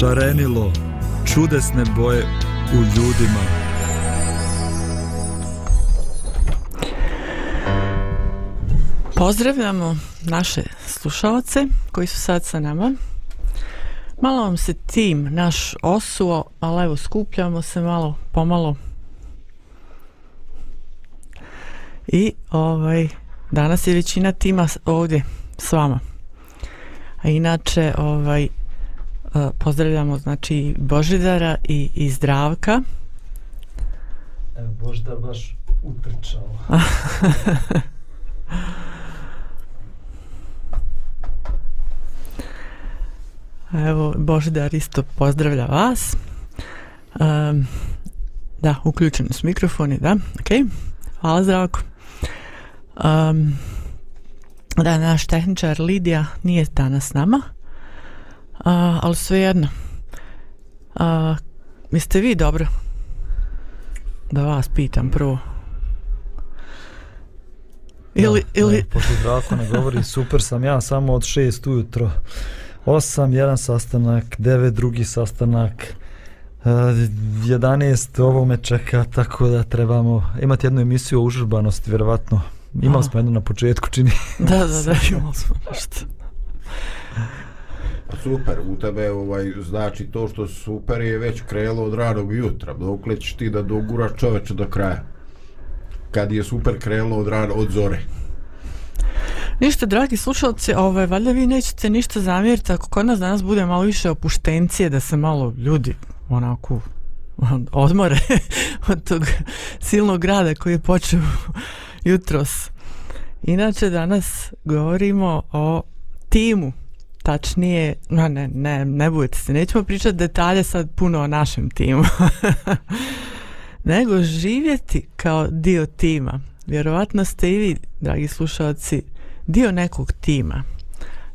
Šarenilo čudesne boje u ljudima. Pozdravljamo naše slušalce koji su sad sa nama. Malo vam se tim naš osuo, ali evo skupljamo se malo pomalo. I ovaj danas je većina tima ovdje s vama. A inače ovaj pozdravljamo znači Božidara i, i Zdravka. Evo, Božidar baš utrčao. Evo, Božidar isto pozdravlja vas. Um, da, uključeni su mikrofoni, da, ok. Hvala Zdravko. Um, da, naš tehničar Lidija nije danas s nama. A, ali svejedno. A, mislite vi dobro? Da vas pitam prvo. Ili, da, ili... Ne, pošto Zdravko ne govori, super sam ja, samo od šest ujutro. Osam, jedan sastanak, devet, drugi sastanak, uh, 11, ovo me čeka, tako da trebamo imati jednu emisiju o užurbanosti, vjerovatno. Imali smo jednu na početku, čini. Da, da, da, imali smo nešto. Super, u tebe ovaj, znači to što super je već krelo od ranog jutra. Dokle ćeš ti da dogura čoveče do kraja? Kad je super krelo od rana, od zore. Ništa, dragi slušalci, ovaj, valjda vi nećete ništa zamjeriti ako kod nas danas bude malo više opuštencije, da se malo ljudi onako odmore od tog silnog grada koji je počeo jutros. Inače, danas govorimo o timu tačnije, no ne, ne, ne budete se, nećemo pričati detalje sad puno o našem timu, nego živjeti kao dio tima. Vjerovatno ste i vi, dragi slušalci, dio nekog tima,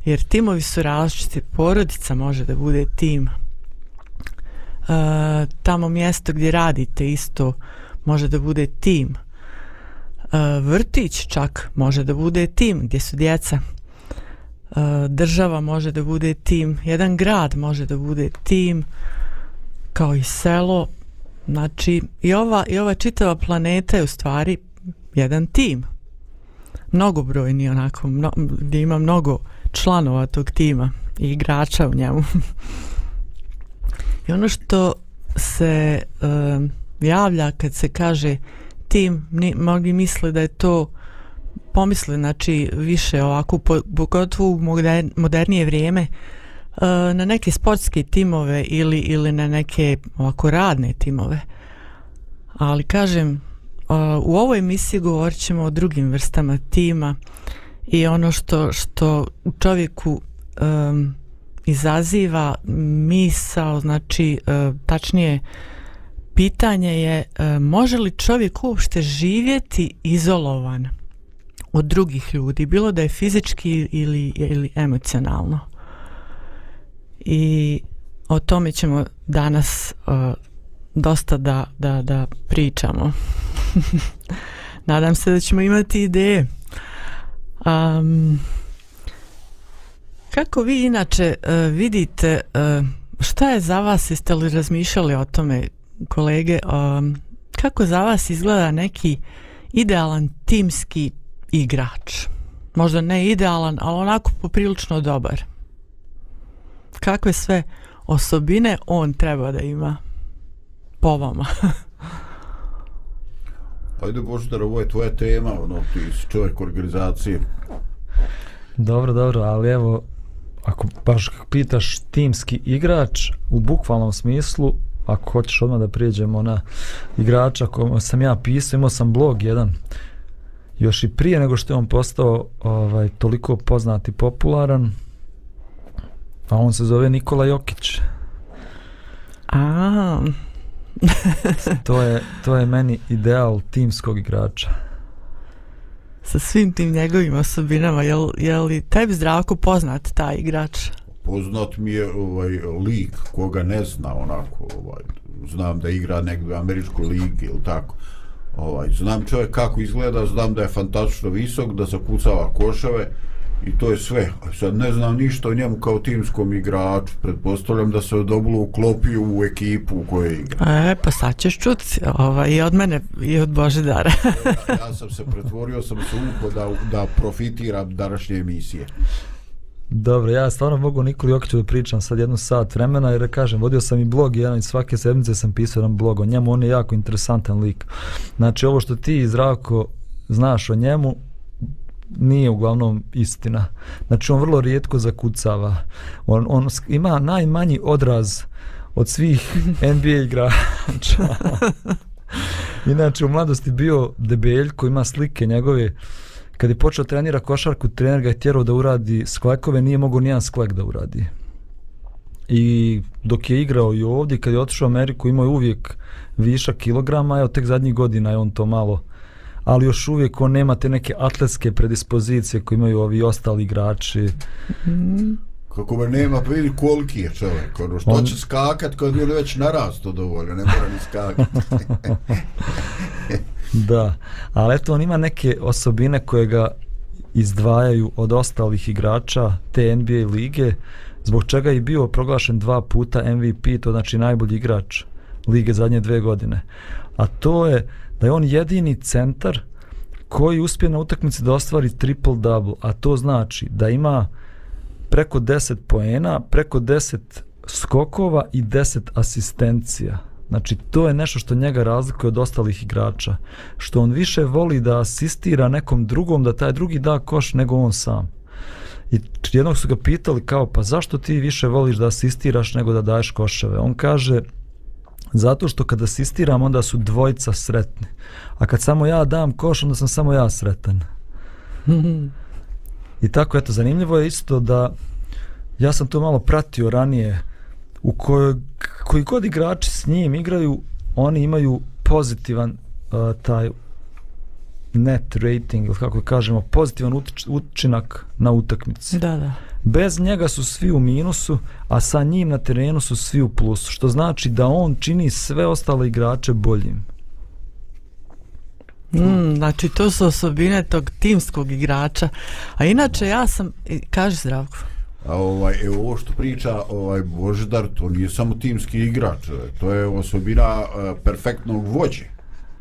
jer timovi su različiti, porodica može da bude tim, e, tamo mjesto gdje radite isto može da bude tim, e, vrtić čak može da bude tim gdje su djeca, Eh, država može da bude tim, jedan grad može da bude tim, kao i selo. Znači, i ova, i ova čitava planeta je u stvari jedan tim. Mnogobrojni onako, mno, gdje ima mnogo članova tog tima i igrača u njemu. I ono što se uh, javlja kad se kaže tim, mnogi misle da je to pomisli, znači više ovako, pogotovo u modernije vrijeme, e, na neke sportske timove ili, ili na neke ovako radne timove. Ali kažem, e, u ovoj emisiji govorit ćemo o drugim vrstama tima i ono što, što u čovjeku um, izaziva misao, znači uh, tačnije pitanje je uh, može li čovjek uopšte živjeti izolovan? Od drugih ljudi, bilo da je fizički ili, ili emocionalno. I o tome ćemo danas uh, dosta da, da, da pričamo. Nadam se da ćemo imati ideje. Um, kako vi inače uh, vidite uh, šta je za vas, jeste li razmišljali o tome kolege, um, kako za vas izgleda neki idealan timski igrač. Možda ne idealan, ali onako poprilično dobar. Kakve sve osobine on treba da ima po vama? Ajde Boždar, ovo je tvoja tema, ono, ti si čovjek organizacije. Dobro, dobro, ali evo, ako baš pitaš timski igrač, u bukvalnom smislu, ako hoćeš odmah da prijeđemo na igrača kojom sam ja pisao, imao sam blog jedan, još i prije nego što je on postao ovaj, toliko poznat i popularan, a on se zove Nikola Jokić. A, to je, to je meni ideal timskog igrača. sa svim tim njegovim osobinama, je, li- je li tebi zdravko poznat taj igrač? Poznat mi je ovaj lik koga ne zna onako, ovaj znam da igra negdje u američkoj ligi ili tako. Ovaj znam čovjek kako izgleda, znam da je fantastično visok, da zakucava koševe i to je sve. Sad ne znam ništa o njemu kao timskom igraču. Pretpostavljam da se dobro uklopio u ekipu u kojoj igra. E, pa sad ćeš čuti, ovaj, i od mene, i od Božidara. Ja, ja sam se pretvorio sam se upo da, da profitiram današnje emisije. Dobro, ja stvarno mogu o Nikoli Jokiću da pričam sad jednu sat vremena jer kažem, vodio sam i blog jedan i svake sedmice sam pisao jedan blog o njemu, on je jako interesantan lik. Znači ovo što ti Zdravko znaš o njemu nije uglavnom istina. Znači on vrlo rijetko zakucava. On, on ima najmanji odraz od svih NBA igrača. Inače u mladosti bio debeljko, ima slike njegove kad je počeo trenira košarku, trener ga je tjerao da uradi sklekove, nije mogao nijedan sklek da uradi. I dok je igrao i ovdje, kad je otišao u Ameriku, imao je uvijek višak kilograma, evo tek zadnjih godina je on to malo ali još uvijek on nema te neke atletske predispozicije koje imaju ovi ostali igrači. Mhm. Kako me nema, pa vidi koliki je čovjek. Ono, što On- će skakat kad je već narasto dovoljno, ne mora ni skakat. Da, ali eto on ima neke osobine koje ga izdvajaju od ostalih igrača te NBA lige, zbog čega je bio proglašen dva puta MVP, to znači najbolji igrač lige zadnje dve godine. A to je da je on jedini centar koji uspije na utakmici da ostvari triple-double, a to znači da ima preko 10 poena, preko 10 skokova i 10 asistencija. Znači, to je nešto što njega razlikuje od ostalih igrača. Što on više voli da asistira nekom drugom, da taj drugi da koš nego on sam. I jednog su ga pitali kao, pa zašto ti više voliš da asistiraš nego da daješ koševe? On kaže, zato što kad asistiram onda su dvojica sretni. A kad samo ja dam koš, onda sam samo ja sretan. I tako, eto, zanimljivo je isto da ja sam to malo pratio ranije u kojoj, koji god igrači s njim igraju, oni imaju pozitivan uh, taj net rating, ili kako kažemo, pozitivan utič, učinak na utakmici. Da, da. Bez njega su svi u minusu, a sa njim na terenu su svi u plusu, što znači da on čini sve ostale igrače boljim. Mm, znači, to su osobine tog timskog igrača. A inače, ja sam... kaže Kaži zdravko. A ovaj, evo ovo što priča ovaj Božidar, to nije samo timski igrač, to je osobina uh, perfektnog vođe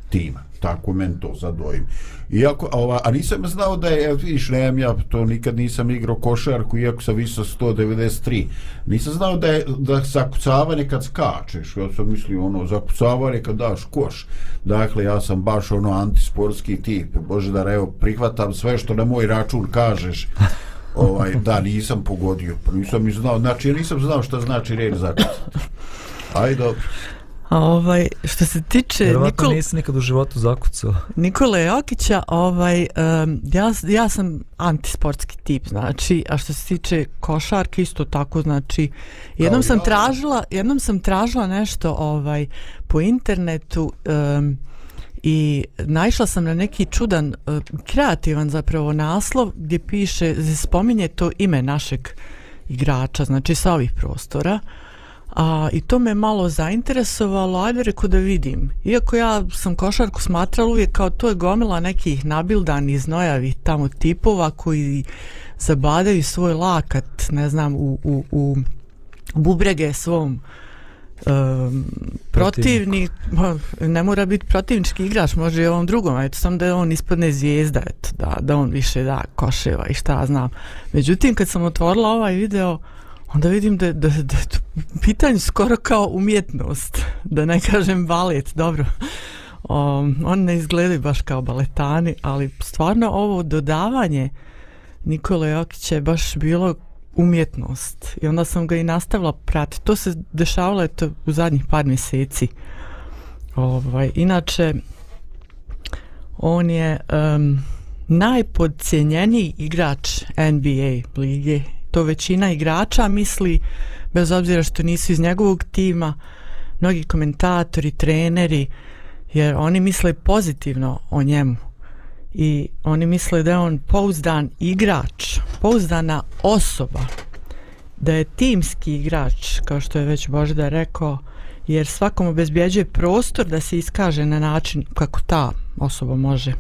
tima. Tako men to zadojim. Iako, a, ova, a nisam znao da je, vidiš, nemam ja, to nikad nisam igrao košarku, iako sam visao 193. Nisam znao da je da zakucavanje kad skačeš, ja sam mislio ono, zakucavanje kad daš koš. Dakle, ja sam baš ono antisportski tip. Božidar, evo, prihvatam sve što na moj račun kažeš ovaj, da, nisam pogodio, pa nisam ni znao, znači nisam znao šta znači red zakucati. Ajde, dobro. A ovaj, što se tiče Vjerovatno Nikol, nisi nikad u životu zakucao. Nikole Jokića, ovaj, um, ja, ja sam antisportski tip, znači, a što se tiče košarke, isto tako, znači, jednom Kao sam ja. tražila, jednom sam tražila nešto ovaj po internetu um, i naišla sam na neki čudan, uh, kreativan zapravo naslov gdje piše, spominje to ime našeg igrača, znači sa ovih prostora. A, I to me malo zainteresovalo, ajde reku da vidim. Iako ja sam košarku smatrala uvijek kao to je gomila nekih nabildanih znojavih tamo tipova koji zabadaju svoj lakat, ne znam, u, u, u bubrege svom um, protivnik, ne mora biti protivnički igrač, može i ovom drugom, eto sam da je on ispadne zvijezda, eto, da, da on više da koševa i šta znam. Međutim, kad sam otvorila ovaj video, onda vidim da, da, da je to pitanje skoro kao umjetnost, da ne kažem balet, dobro. Um, on ne izgledaju baš kao baletani, ali stvarno ovo dodavanje Nikole Jokića je baš bilo umjetnost i onda sam ga i nastavila pratiti. To se dešavalo eto u zadnjih par mjeseci. Ovaj, inače, on je, um, najpodcijenjeniji igrač NBA lige. To većina igrača misli, bez obzira što nisu iz njegovog tima, mnogi komentatori, treneri, jer oni misle pozitivno o njemu. I oni misle da je on pouzdan igrač, pouzdana osoba, da je timski igrač, kao što je već Božda rekao, jer svakom obezbjeđuje prostor da se iskaže na način kako ta osoba može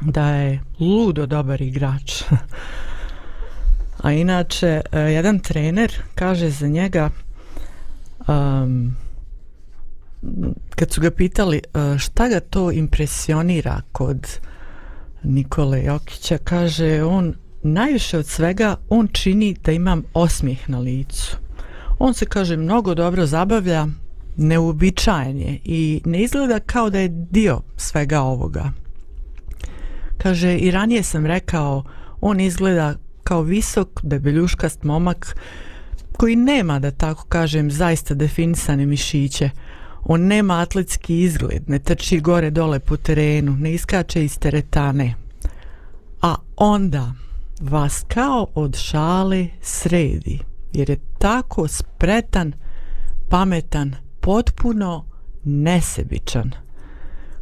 da je ludo dobar igrač. A inače, e, jedan trener kaže za njega um, kad su ga pitali e, šta ga to impresionira kod Nikole Jokića, kaže on najviše od svega on čini da imam osmijeh na licu. On se kaže mnogo dobro zabavlja, neuobičajen je i ne izgleda kao da je dio svega ovoga. Kaže, i ranije sam rekao, on izgleda kao visok, debeljuškast momak koji nema, da tako kažem, zaista definisane mišiće. On nema atletski izgled, ne trči gore dole po terenu, ne iskače iz teretane. A onda vas kao od šale sredi, jer je tako spretan, pametan, potpuno nesebičan.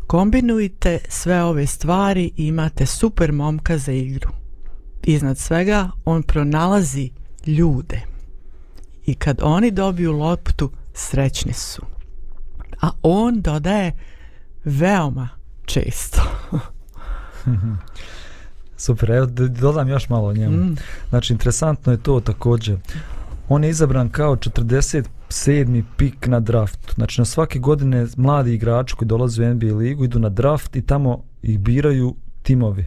Kombinujte sve ove stvari i imate super momka za igru. Iznad svega, on pronalazi ljude. I kad oni dobiju loptu, srećni su. A on dodaje veoma često. Super, evo dodam još malo o njemu. Mm. Znači, interesantno je to također. On je izabran kao 47. pik na draftu. Znači, na svake godine mladi igrači koji dolaze u NBA ligu idu na draft i tamo ih biraju timovi.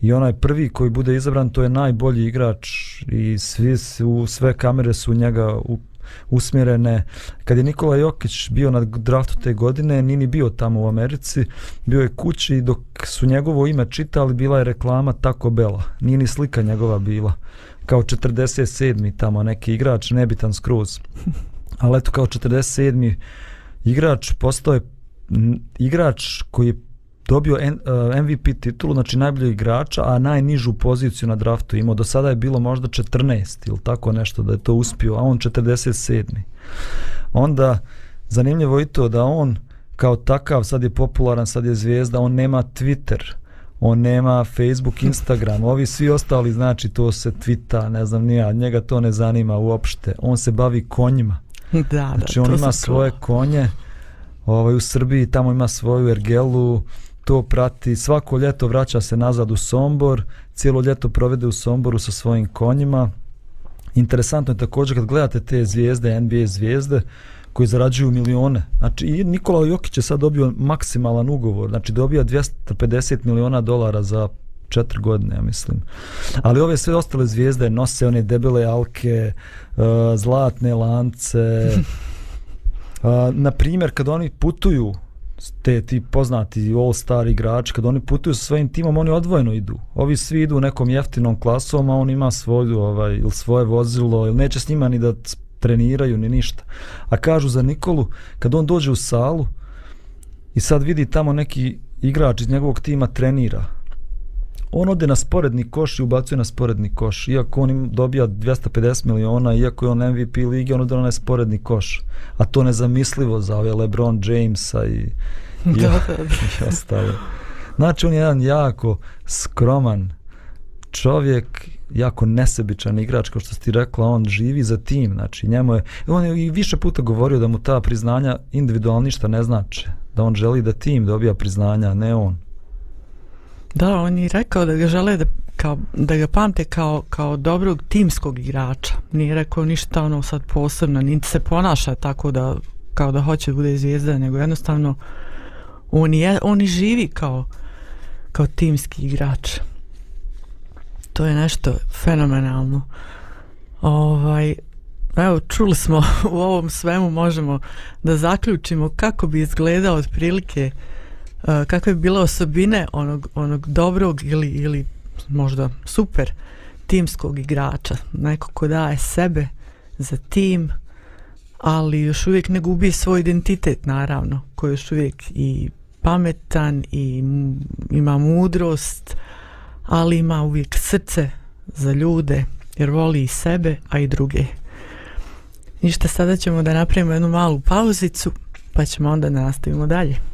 I onaj prvi koji bude izabran, to je najbolji igrač i svi su, sve kamere su njega u, usmjerene. Kad je Nikola Jokić bio na draftu te godine, nini bio tamo u Americi, bio je kući dok su njegovo ime čitali, bila je reklama Taco Bella. Nije ni slika njegova bila. Kao 47. tamo neki igrač, nebitan skroz. Ali eto kao 47. igrač postao je igrač koji je dobio MVP uh, titulu, znači najboljeg igrača, a najnižu poziciju na draftu imao. Do sada je bilo možda 14 ili tako nešto da je to uspio, a on 47. Onda, zanimljivo je to da on kao takav, sad je popularan, sad je zvijezda, on nema Twitter, on nema Facebook, Instagram, ovi svi ostali, znači to se twita, ne znam nija, njega to ne zanima uopšte. On se bavi konjima. Da, znači da, on ima svoje konje, ovaj, u Srbiji tamo ima svoju ergelu, to prati, svako ljeto vraća se nazad u Sombor, cijelo ljeto provede u Somboru sa svojim konjima. Interesantno je također kad gledate te zvijezde, NBA zvijezde, koji zarađuju milione. Znači, i Nikola Jokić je sad dobio maksimalan ugovor, znači dobija 250 miliona dolara za četiri godine, ja mislim. Ali ove sve ostale zvijezde nose one debele alke, uh, zlatne lance. Uh, na primjer, kad oni putuju te ti poznati all-star igrači, kad oni putuju sa svojim timom, oni odvojeno idu. Ovi svi idu nekom jeftinom klasom, a on ima svoju, ovaj, ili svoje vozilo, ili neće s njima ni da treniraju, ni ništa. A kažu za Nikolu, kad on dođe u salu i sad vidi tamo neki igrač iz njegovog tima trenira, on ode na sporedni koš i ubacuje na sporedni koš. Iako on im dobija 250 miliona, iako je on MVP lige, on ode na sporedni koš. A to nezamislivo za ove LeBron Jamesa i, i, da, da, da. i ostale. Znači, on je jedan jako skroman čovjek, jako nesebičan igrač, kao što si ti rekla, on živi za tim. Znači, njemu je, on je i više puta govorio da mu ta priznanja individualno ništa ne znače. Da on želi da tim dobija priznanja, ne on. Da, on je rekao da ga žele da, kao, da ga pamte kao, kao dobrog timskog igrača. Nije rekao ništa ono sad posebno, niti se ponaša tako da kao da hoće da bude zvijezda, nego jednostavno on, je, on i živi kao, kao timski igrač. To je nešto fenomenalno. Ovaj, evo, čuli smo u ovom svemu možemo da zaključimo kako bi izgledao otprilike prilike uh, kakve bi bile osobine onog, onog dobrog ili, ili možda super timskog igrača. Neko ko daje sebe za tim, ali još uvijek ne gubi svoj identitet, naravno, koji još uvijek i pametan i ima mudrost, ali ima uvijek srce za ljude jer voli i sebe, a i druge. Ništa, sada ćemo da napravimo jednu malu pauzicu, pa ćemo onda nastavimo dalje.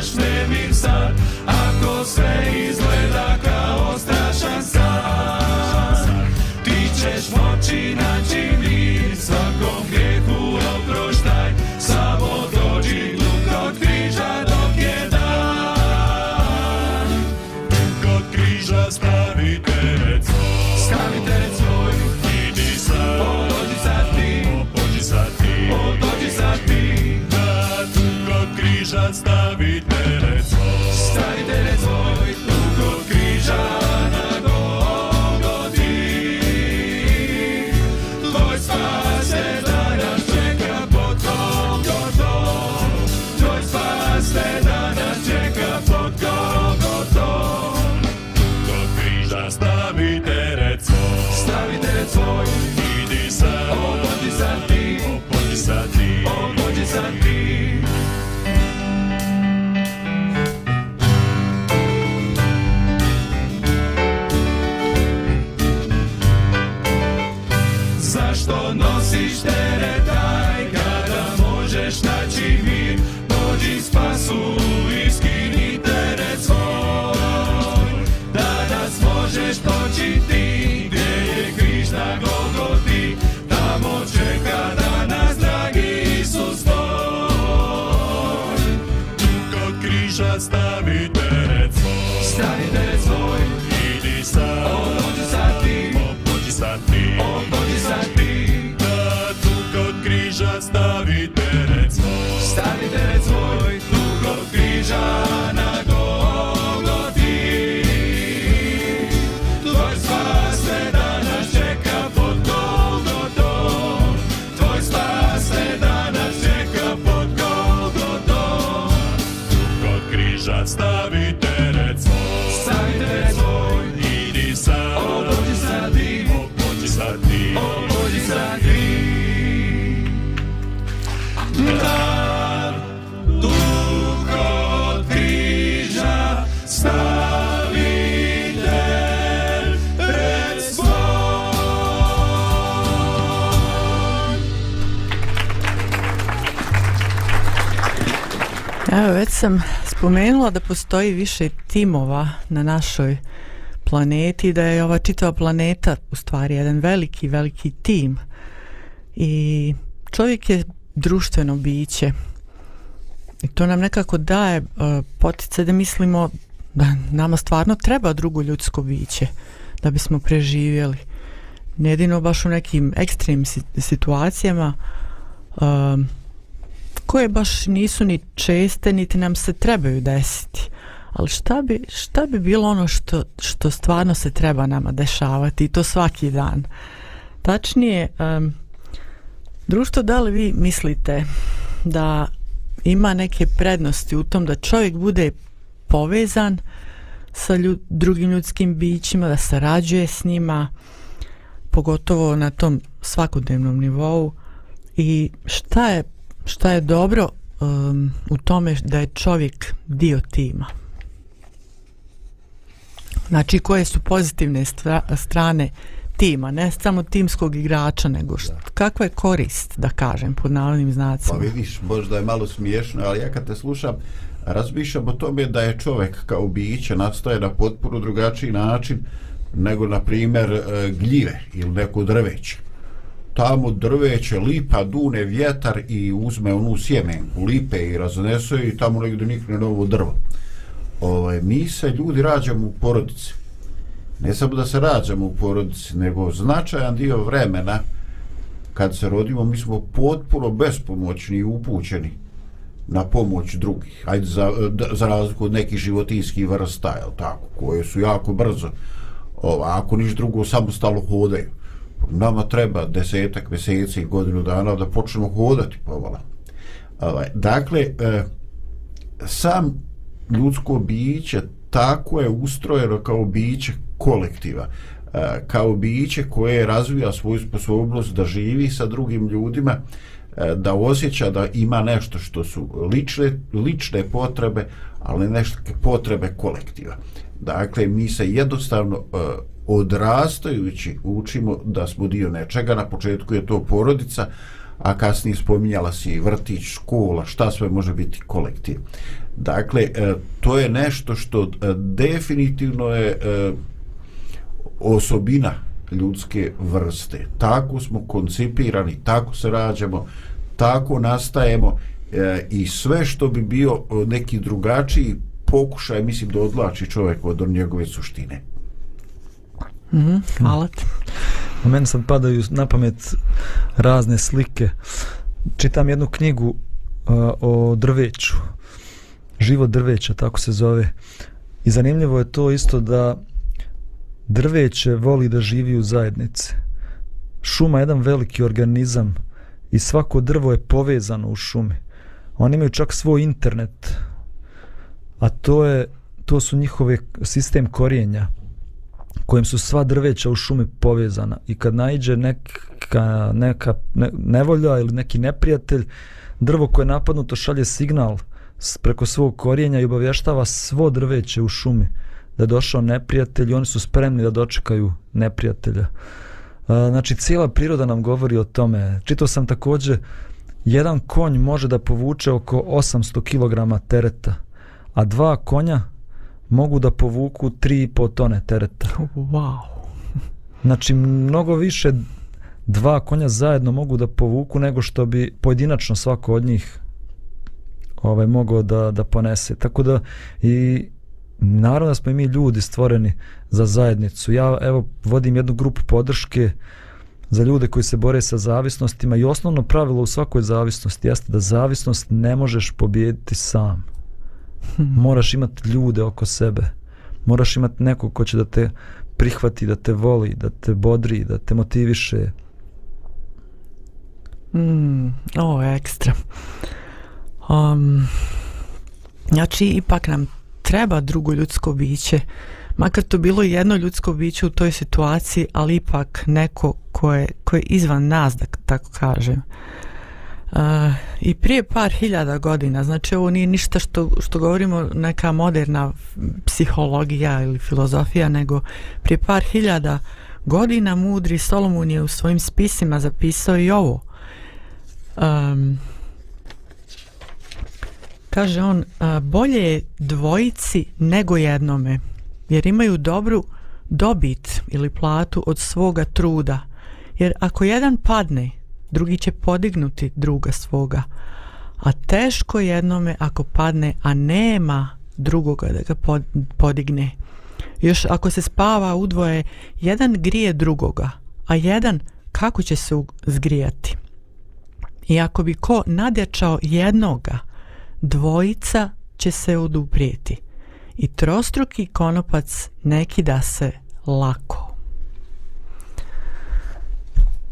Osjećaš nemir sad Ako sam spomenula da postoji više timova na našoj planeti, da je ova čitava planeta u stvari jedan veliki, veliki tim. I čovjek je društveno biće. I to nam nekako daje uh, poticaj da mislimo da nama stvarno treba drugo ljudsko biće da bismo preživjeli. Jedino baš u nekim ekstremnim situacijama um, koje baš nisu ni česte niti nam se trebaju desiti. Ali šta bi, šta bi bilo ono što, što stvarno se treba nama dešavati i to svaki dan? Tačnije, um, društvo, da li vi mislite da ima neke prednosti u tom da čovjek bude povezan sa ljud, drugim ljudskim bićima, da sarađuje s njima, pogotovo na tom svakodnevnom nivou i šta je, šta je dobro um, u tome da je čovjek dio tima. Znači koje su pozitivne stra, strane tima, ne samo timskog igrača, nego šta, kakva je korist, da kažem, pod navodnim Pa znacima. vidiš, možda je malo smiješno, ali ja kad te slušam, razmišljam o tome da je čovjek kao biće nastaje na potpuno drugačiji način nego, na primjer, e, gljive ili neko drveće. Tamo drveće, lipa, dune, vjetar i uzme onu sjemenku lipe i raznese i tamo negdje nikne novo drvo. Ovaj, mi se ljudi rađamo u porodici. Ne samo da se rađamo u porodici, nego značajan dio vremena kad se rodimo, mi smo potpuno bespomoćni i upućeni na pomoć drugih. Ajde, za, za razliku od nekih životinskih vrsta, jel tako, koje su jako brzo, ova, ako niš drugo, samostalno hodaju. Nama treba desetak mjeseci, godinu dana da počnemo hodati povala. Ovaj, dakle, e, sam ljudsko biće tako je ustrojeno kao biće kolektiva. e, kao biće koje razvija svoju sposobnost da živi sa drugim ljudima e, da osjeća da ima nešto što su lične, lične potrebe ali nešto potrebe kolektiva dakle mi se jednostavno e, odrastajući učimo da smo dio nečega na početku je to porodica a kasnije spominjala si vrtić, škola, šta sve može biti kolektiv. Dakle, e, to je nešto što e, definitivno je e, osobina ljudske vrste. Tako smo koncipirani, tako se rađamo, tako nastajemo i sve što bi bio neki drugačiji pokušaj, mislim, da odlači čovjek od njegove suštine. Mm -hmm, hvala ti. U meni sad padaju na pamet razne slike. Čitam jednu knjigu uh, o drveću. Život drveća, tako se zove. I zanimljivo je to isto da drveće voli da živi u zajednici. Šuma je jedan veliki organizam i svako drvo je povezano u šumi. Oni imaju čak svoj internet, a to je to su njihove sistem korijenja kojim su sva drveća u šumi povezana i kad najđe neka, neka ne, nevolja ili neki neprijatelj, drvo koje je napadnuto šalje signal preko svog korijenja i obavještava svo drveće u šumi da je došao neprijatelj i oni su spremni da dočekaju neprijatelja. Znači, cijela priroda nam govori o tome. Čitao sam također, jedan konj može da povuče oko 800 kg tereta, a dva konja mogu da povuku 3,5 tone tereta. Wow. Znači, mnogo više dva konja zajedno mogu da povuku nego što bi pojedinačno svako od njih ovaj mogao da, da ponese. Tako da i naravno da smo i mi ljudi stvoreni za zajednicu. Ja evo vodim jednu grupu podrške za ljude koji se bore sa zavisnostima i osnovno pravilo u svakoj zavisnosti jeste da zavisnost ne možeš pobijediti sam moraš imati ljude oko sebe. Moraš imati nekog ko će da te prihvati, da te voli, da te bodri, da te motiviše. Mm, ovo je ekstra. Um, znači ipak nam treba drugo ljudsko biće. Makar to bilo jedno ljudsko biće u toj situaciji ali ipak neko ko je, ko je izvan nas da tako kažem. Uh, Eh, I prije par hiljada godina, znači ovo nije ništa što, što govorimo neka moderna psihologija ili filozofija, nego prije par hiljada godina mudri Solomon je u svojim spisima zapisao i ovo. Um, kaže on, uh, bolje je dvojici nego jednome, jer imaju dobru dobit ili platu od svoga truda. Jer ako jedan padne, drugi će podignuti druga svoga. A teško jednome ako padne, a nema drugoga da ga pod, podigne. Još ako se spava u dvoje, jedan grije drugoga, a jedan kako će se zgrijati. I ako bi ko nadjačao jednoga, dvojica će se oduprijeti. I trostruki konopac neki da se lako.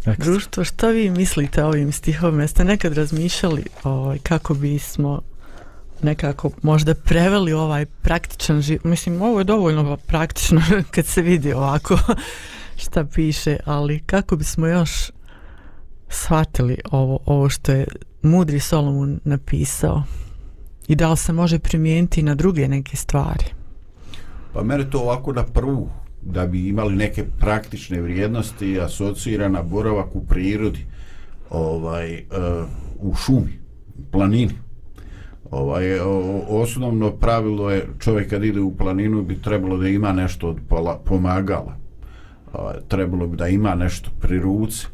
Ekstra. Društvo, što vi mislite o ovim stihovima? Jeste nekad razmišljali ovaj, kako bismo nekako možda preveli ovaj praktičan život? Mislim, ovo je dovoljno praktično kad se vidi ovako šta piše, ali kako bismo još shvatili ovo, ovo što je mudri Solomon napisao i da li se može primijeniti na druge neke stvari? Pa mene to ovako na prvu da bi imali neke praktične vrijednosti asocirana boravak u prirodi ovaj e, u šumi planini. Ovaj e, osnovno pravilo je čovjek kad ide u planinu bi trebalo da ima nešto od pomagala. Ovaj, trebalo bi da ima nešto pri ruci.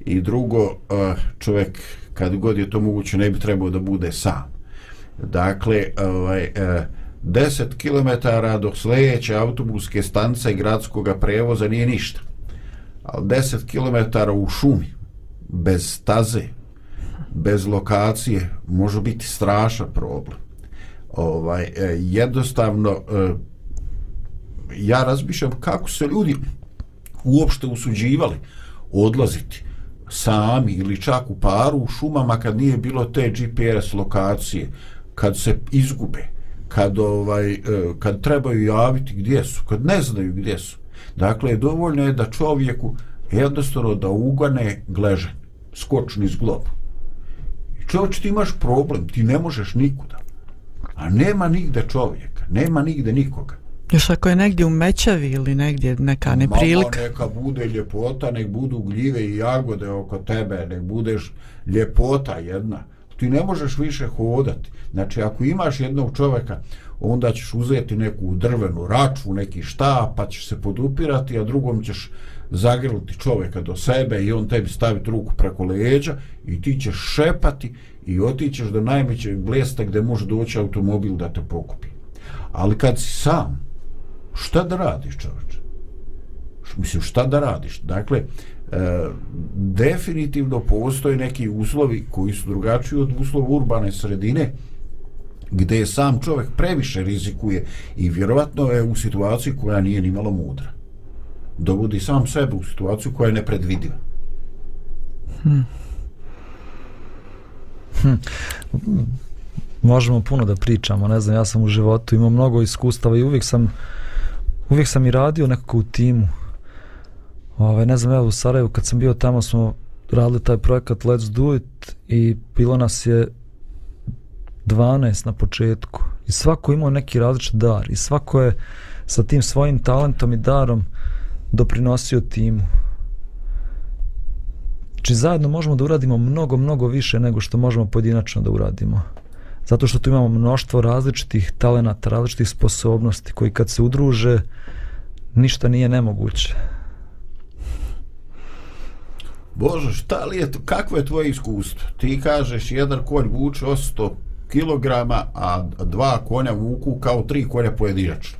I drugo e, čovjek kad god je to moguće ne bi trebao da bude sam. Dakle ovaj eh, 10 km do sljedeće autobuske stance i gradskog prevoza nije ništa. Ali 10 km u šumi, bez staze, bez lokacije, može biti strašan problem. Ovaj, e, jednostavno, e, ja razmišljam kako se ljudi uopšte usuđivali odlaziti sami ili čak u paru u šumama kad nije bilo te GPS lokacije, kad se izgube kad ovaj e, kad trebaju javiti gdje su, kad ne znaju gdje su. Dakle, dovoljno je da čovjeku jednostavno da ugane gležen, skočni zglob. Čovječ, ti imaš problem, ti ne možeš nikuda. A nema nigde čovjeka, nema nigde nikoga. Još ako je negdje u Mećavi ili negdje neka neprilika. Mama, neka bude ljepota, nek budu gljive i jagode oko tebe, nek budeš ljepota jedna. Ti ne možeš više hodati. Znači, ako imaš jednog čovjeka, onda ćeš uzeti neku drvenu raču, neki štap, pa ćeš se podupirati, a drugom ćeš zagrliti čovjeka do sebe i on tebi staviti ruku preko leđa i ti ćeš šepati i otićeš do najmećeg blesta gdje može doći automobil da te pokupi. Ali kad si sam, šta da radiš čovječe? Mislim, šta da radiš? Dakle, E, definitivno postoje neki uslovi koji su drugačiji od uslova urbane sredine, gdje je sam čovjek previše rizikuje i vjerovatno je u situaciji koja nije ni malo mudra. Dovodi sam sebe u situaciju koja je nepredvidiva. Hmm. Hm. Možemo puno da pričamo, ne znam, ja sam u životu imao mnogo iskustava i uvijek sam uvijek sam i radio nekako u timu. Ove, ne znam, evo u Sarajevu kad sam bio tamo smo radili taj projekat Let's Do It i bilo nas je 12 na početku i svako imao neki različit dar i svako je sa tim svojim talentom i darom doprinosio timu. Znači zajedno možemo da uradimo mnogo, mnogo više nego što možemo pojedinačno da uradimo. Zato što tu imamo mnoštvo različitih talenata, različitih sposobnosti koji kad se udruže ništa nije nemoguće. Bože, šta li je to, kakvo je tvoje iskustvo? Ti kažeš jedan konj vuče 100 kilograma, a dva konja vuku kao tri konja pojedinačno.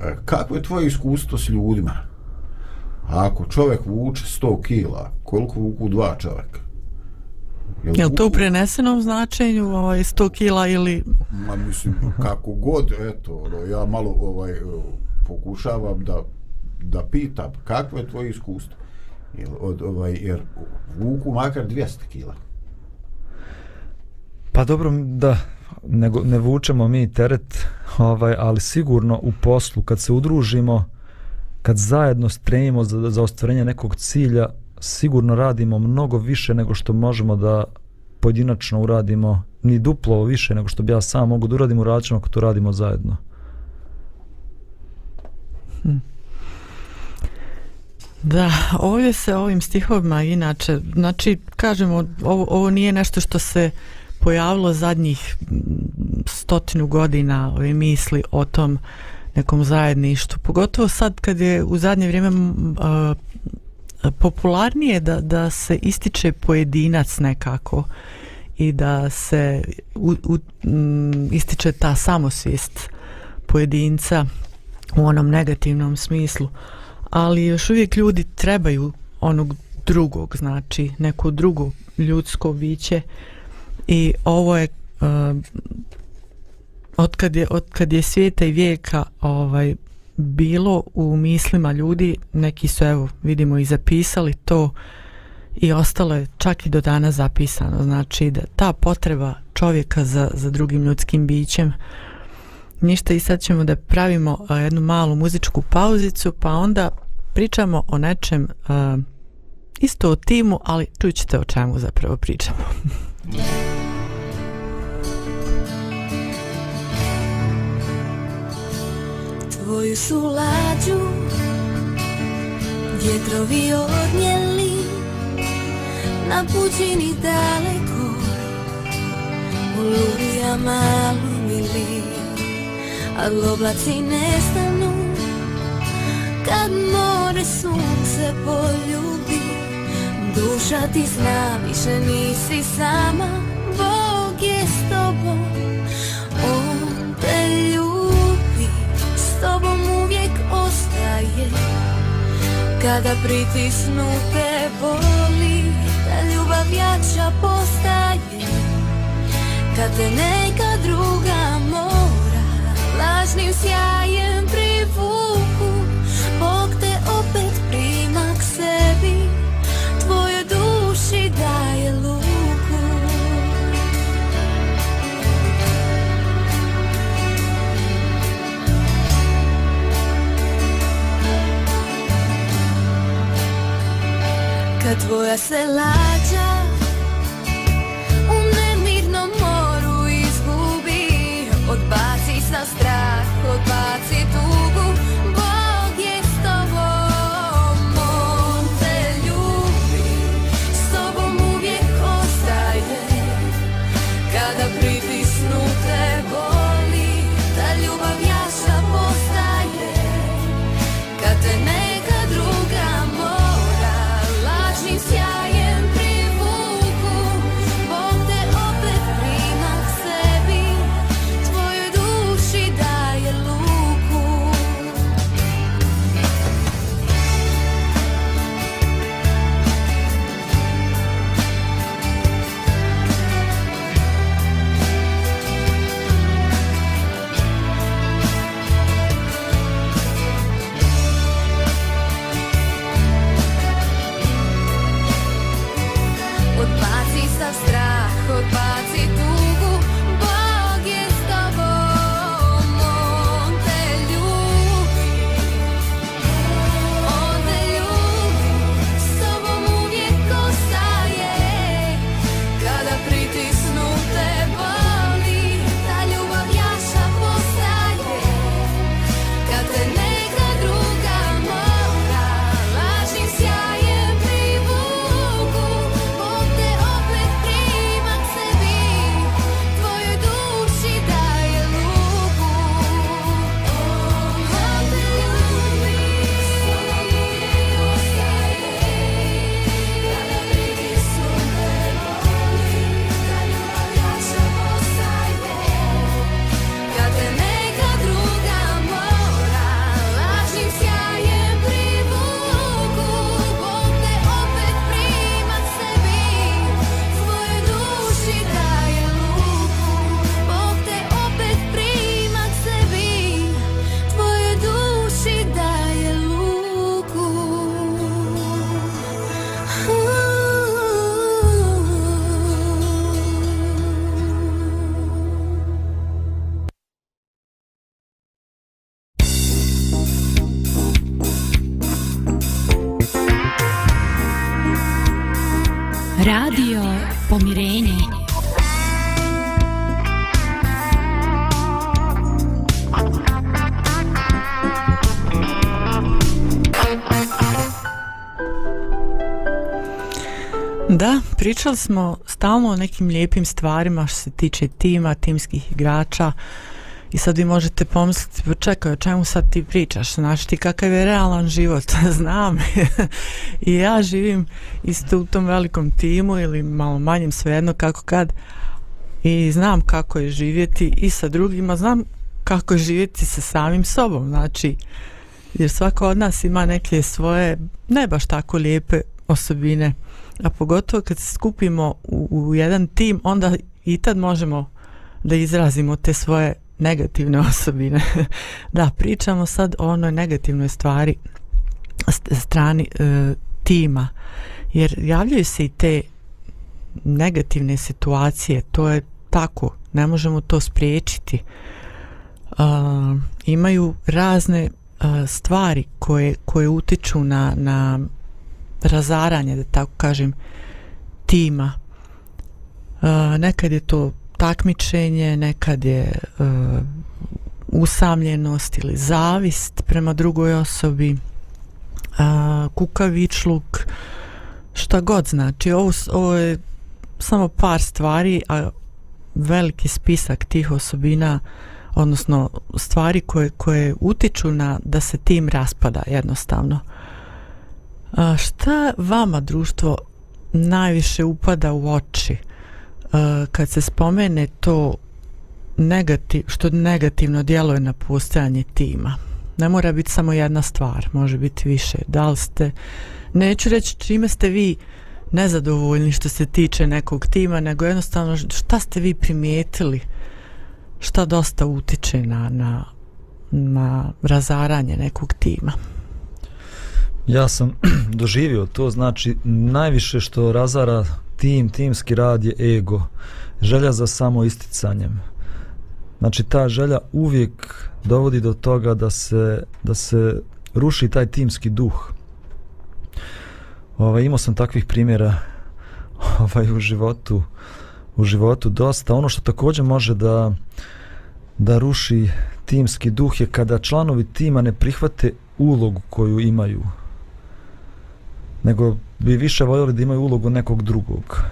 E, kako je tvoje iskustvo s ljudima? Ako čovjek vuče 100 kila, koliko vuku dva čovjeka? Jel, Jel to u prenesenom značenju ovaj 100 kila ili ma mislim kako god eto ono, ja malo ovaj pokušavam da da pitam kakvo je tvoje iskustvo od ovaj jer vuku makar 200 kila Pa dobro, da, ne, ne vučemo mi teret, ovaj, ali sigurno u poslu, kad se udružimo, kad zajedno stremimo za, za ostvarenje nekog cilja, sigurno radimo mnogo više nego što možemo da pojedinačno uradimo, ni duplo više nego što bi ja sam mogu da uradim, ćemo ako to radimo zajedno. Hm. Da, ovdje se ovim stihovima inače, znači, kažemo, ovo, ovo nije nešto što se pojavilo zadnjih stotinu godina ove misli o tom nekom zajedništvu. Pogotovo sad kad je u zadnje vrijeme uh, popularnije da, da se ističe pojedinac nekako i da se u, u, m, ističe ta samosvijest pojedinca u onom negativnom smislu. Ali još uvijek ljudi trebaju onog drugog, znači neko drugo ljudsko biće. I ovo je uh, otkad je, otkad je svijeta i vijeka ovaj, bilo u mislima ljudi, neki su evo vidimo i zapisali to i ostalo je čak i do dana zapisano, znači da ta potreba čovjeka za, za drugim ljudskim bićem ništa i sad ćemo da pravimo a, jednu malu muzičku pauzicu pa onda pričamo o nečem uh, isto o timu, ali čućete o čemu zapravo pričamo. Tvoju su lađu Vjetrovi odnijeli Na pućini daleko U lubijama mili, ali oblaci nestanu Kad more sunce poljubi Duša ti zna, više nisi sama Bog je s tobom On te ljubi S tobom uvijek ostaje. Kada pritisnu te boli Ta ljubav jača postaje. Kad te neka druga mora Lažnim sjajem tvoja se pričali smo stalno o nekim lijepim stvarima što se tiče tima, timskih igrača. I sad vi možete pomisliti, pa čekaj, o čemu sad ti pričaš, znaš ti kakav je realan život, znam, i ja živim isto u tom velikom timu ili malo manjem svejedno kako kad. I znam kako je živjeti i sa drugima, znam kako je živjeti sa samim sobom, znači, jer svako od nas ima neke svoje, ne baš tako lijepe osobine, a pogotovo kad se skupimo u, u jedan tim, onda i tad možemo da izrazimo te svoje negativne osobine. da, pričamo sad o onoj negativnoj stvari strani e, tima, jer javljaju se i te negativne situacije, to je tako, ne možemo to spriječiti. E, imaju razne e, stvari koje, koje utiču na, na razaranje, da tako kažem, tima. E, nekad je to takmičenje, nekad je e, usamljenost ili zavist prema drugoj osobi, e, kukavičluk, šta god znači. Ovo, ovo je samo par stvari, a veliki spisak tih osobina odnosno stvari koje, koje utiču na da se tim raspada jednostavno. A, šta vama društvo najviše upada u oči a, kad se spomene to negativ, što negativno djeluje na postojanje tima? Ne mora biti samo jedna stvar, može biti više. Da li ste, neću reći čime ste vi nezadovoljni što se tiče nekog tima, nego jednostavno šta ste vi primijetili šta dosta utiče na, na, na razaranje nekog tima. Ja sam doživio to, znači najviše što razara tim, timski rad je ego, želja za samo isticanjem. Znači ta želja uvijek dovodi do toga da se, da se ruši taj timski duh. Ovaj, imao sam takvih primjera ovaj, u životu u životu dosta. Ono što također može da da ruši timski duh je kada članovi tima ne prihvate ulogu koju imaju nego bi više voljeli da imaju ulogu nekog drugog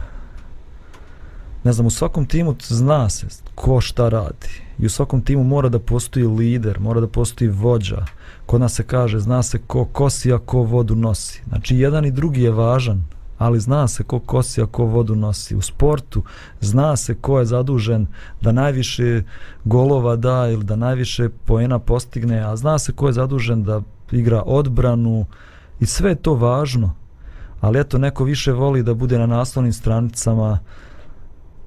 ne znam, u svakom timu zna se ko šta radi i u svakom timu mora da postoji lider mora da postoji vođa kod nas se kaže, zna se ko kosi a ko vodu nosi znači jedan i drugi je važan ali zna se ko kosi a ko vodu nosi. U sportu zna se ko je zadužen da najviše golova da ili da najviše poena postigne, a zna se ko je zadužen da igra odbranu i sve je to važno. Ali eto, neko više voli da bude na naslovnim stranicama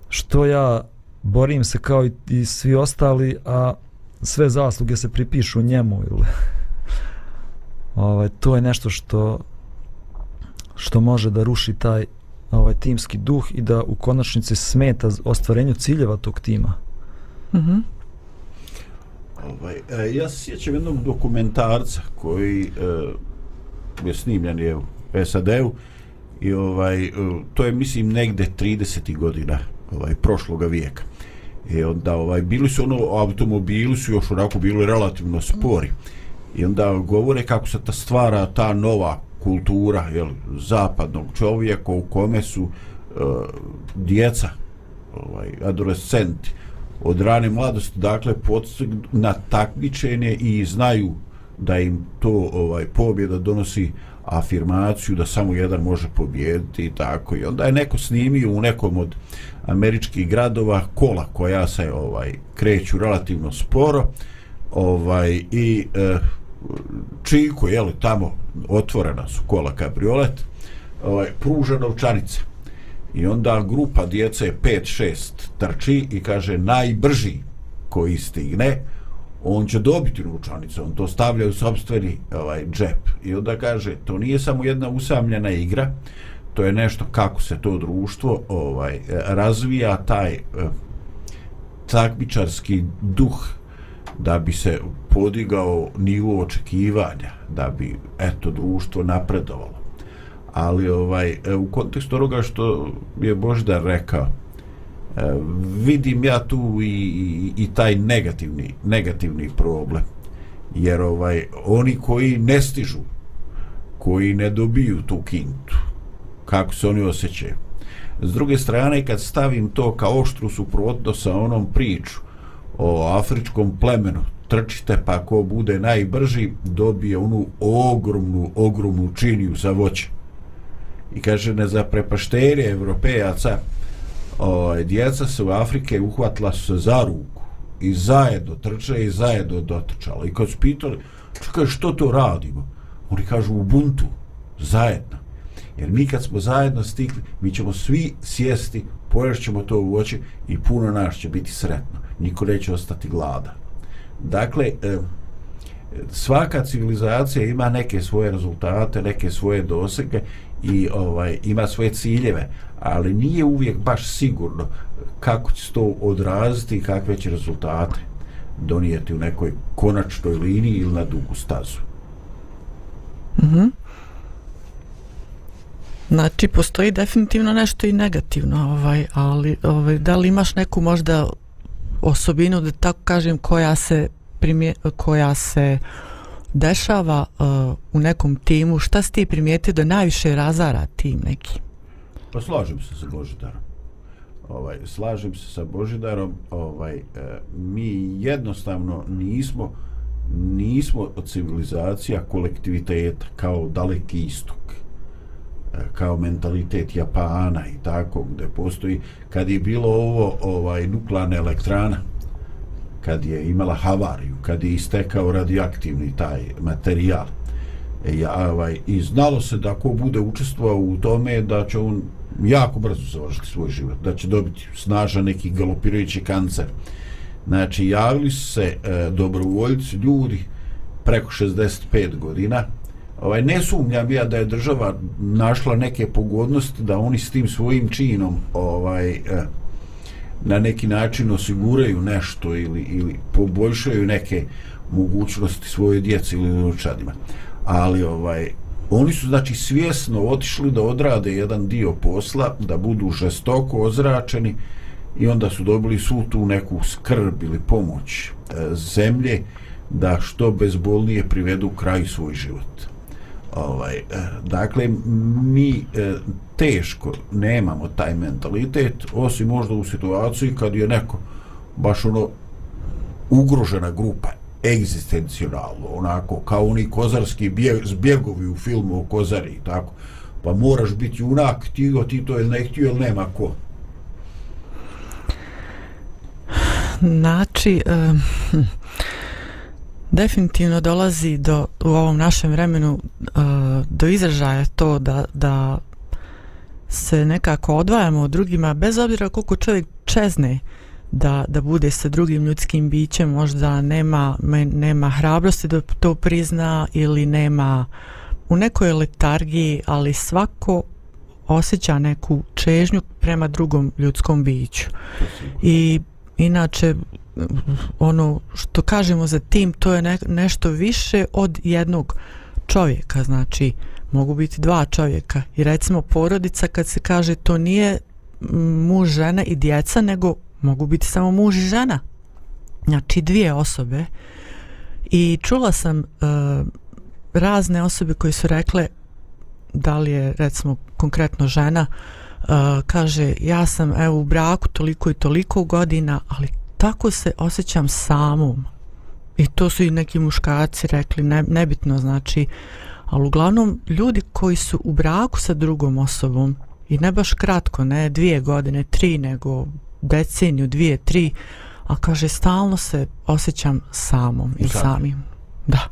što ja borim se kao i, i svi ostali, a sve zasluge se pripišu njemu ili ovaj, to je nešto što što može da ruši taj ovaj timski duh i da u konačnici smeta ostvarenju ciljeva tog tima. Mhm. Mm Ovaj, e, ja se sjećam jednog dokumentarca koji e, je snimljen je u SAD-u i ovaj, e, to je mislim negde 30. godina ovaj, prošloga vijeka. I onda ovaj, bili su ono, automobili su još onako bili relativno spori. I onda govore kako se ta stvara ta nova kultura jel, zapadnog čovjeka u kome su uh, djeca, ovaj, adolescenti, od rane mladosti, dakle, podstignu na takmičenje i znaju da im to ovaj pobjeda donosi afirmaciju da samo jedan može pobijediti i tako. I onda je neko snimio u nekom od američkih gradova kola koja se ovaj kreću relativno sporo ovaj i eh, čiko, jel, tamo otvorena su kola kabriolet, ovaj, pruža novčanica I onda grupa djece 5-6 trči i kaže najbrži koji stigne, on će dobiti novčanicu, on to stavlja u sobstveni ovaj, džep. I onda kaže, to nije samo jedna usamljena igra, to je nešto kako se to društvo ovaj razvija taj eh, takmičarski duh da bi se podigao nivo očekivanja, da bi eto društvo napredovalo. Ali ovaj eh, u kontekstu onoga što je Boždar rekao, vidim ja tu i, i, i taj negativni negativni problem. Jer ovaj oni koji ne stižu, koji ne dobiju tu kintu, kako se oni osjećaju. S druge strane, kad stavim to kao oštru suprotno sa onom priču o afričkom plemenu trčite pa ko bude najbrži dobije onu ogromnu ogromnu činiju za voće i kaže ne za prepašterje evropejaca o, djeca se u Afrike uhvatila su se za ruku i zajedno trče i zajedno dotrčala. I kad su pitali čekaj što to radimo? Oni kažu u buntu zajedno. Jer mi kad smo zajedno stikli mi ćemo svi sjesti poješćemo to u oči i puno naš će biti sretno. Niko neće ostati gladan. Dakle, e, svaka civilizacija ima neke svoje rezultate, neke svoje dosege i ovaj ima svoje ciljeve, ali nije uvijek baš sigurno kako će to odraziti i kakve će rezultate donijeti u nekoj konačnoj liniji ili na dugu stazu. Mhm. Mm Znači, postoji definitivno nešto i negativno, ovaj, ali ovaj, da li imaš neku možda osobinu da tako kažem koja se primje, koja se dešava uh, u nekom timu šta si ti primijetio da najviše razara tim neki pa slažem se sa Božidarom ovaj, slažem se sa Božidarom ovaj, e, mi jednostavno nismo nismo civilizacija kolektiviteta kao daleki istok E, kao mentalitet Japana i tako gde postoji kad je bilo ovo ovaj nuklearna elektrana kad je imala havariju kad je istekao radioaktivni taj materijal e, ja, ovaj, i znalo se da ko bude učestvovao u tome da će on jako brzo završiti svoj život da će dobiti snažan neki galopirajući kancer znači javili su se e, dobrovoljci ljudi preko 65 godina ovaj ne sumnjam ja da je država našla neke pogodnosti da oni s tim svojim činom ovaj e, na neki način osiguraju nešto ili ili poboljšaju neke mogućnosti svoje djece ili unučadima. Ali ovaj Oni su znači svjesno otišli da odrade jedan dio posla, da budu žestoko ozračeni i onda su dobili svu tu neku skrb ili pomoć e, zemlje da što bezbolnije privedu kraj svoj život. Ovaj, e, dakle, mi e, teško nemamo taj mentalitet, osim možda u situaciji kad je neko baš ono ugrožena grupa egzistencionalno, onako kao oni kozarski bjeg, zbjegovi u filmu o kozari, tako. Pa moraš biti junak, ti go, ti to je ne htio, ili nema ko. Znači, um, definitivno dolazi do, u ovom našem vremenu uh, do izražaja to da, da se nekako odvajamo od drugima, bez obzira koliko čovjek čezne da, da bude sa drugim ljudskim bićem, možda nema, nema hrabrosti da to prizna ili nema u nekoj letargiji, ali svako osjeća neku čežnju prema drugom ljudskom biću. I inače ono što kažemo za tim to je ne, nešto više od jednog čovjeka znači mogu biti dva čovjeka i recimo porodica kad se kaže to nije muž, žena i djeca nego mogu biti samo muž i žena. Znači dvije osobe. I čula sam uh, razne osobe koje su rekle da li je recimo konkretno žena uh, kaže ja sam evo u braku toliko i toliko godina ali tako se osjećam samom. I to su i neki muškarci rekli ne, nebitno znači ali uglavnom ljudi koji su u braku sa drugom osobom i ne baš kratko ne dvije godine tri nego deceniju dvije tri a kaže stalno se osjećam samom ili samim. Da.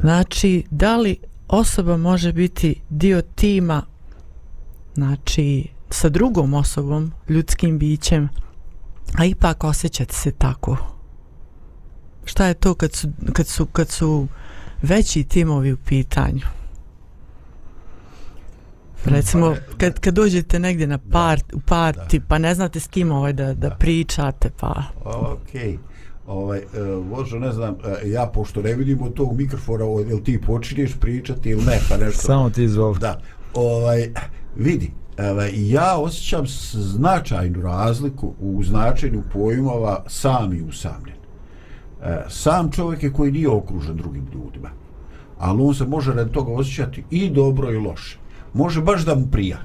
Znači da li osoba može biti dio tima znači sa drugom osobom ljudskim bićem a ipak osjećati se tako? Šta je to kad su, kad su, kad su veći timovi u pitanju recimo kad, kad dođete negdje na part, u parti pa ne znate s kim ovaj da, da pričate pa ok ovaj, uh, možda ne znam, uh, ja pošto ne vidim od tog mikrofona, jel ti počinješ pričati ili ne, pa nešto. Samo ti izvoli. Da, ovaj, vidi, ovaj, ja osjećam značajnu razliku u značenju pojmova sam i usamljen. E, sam čovjek je koji nije okružen drugim ljudima, ali on se može radi toga osjećati i dobro i loše. Može baš da mu prija.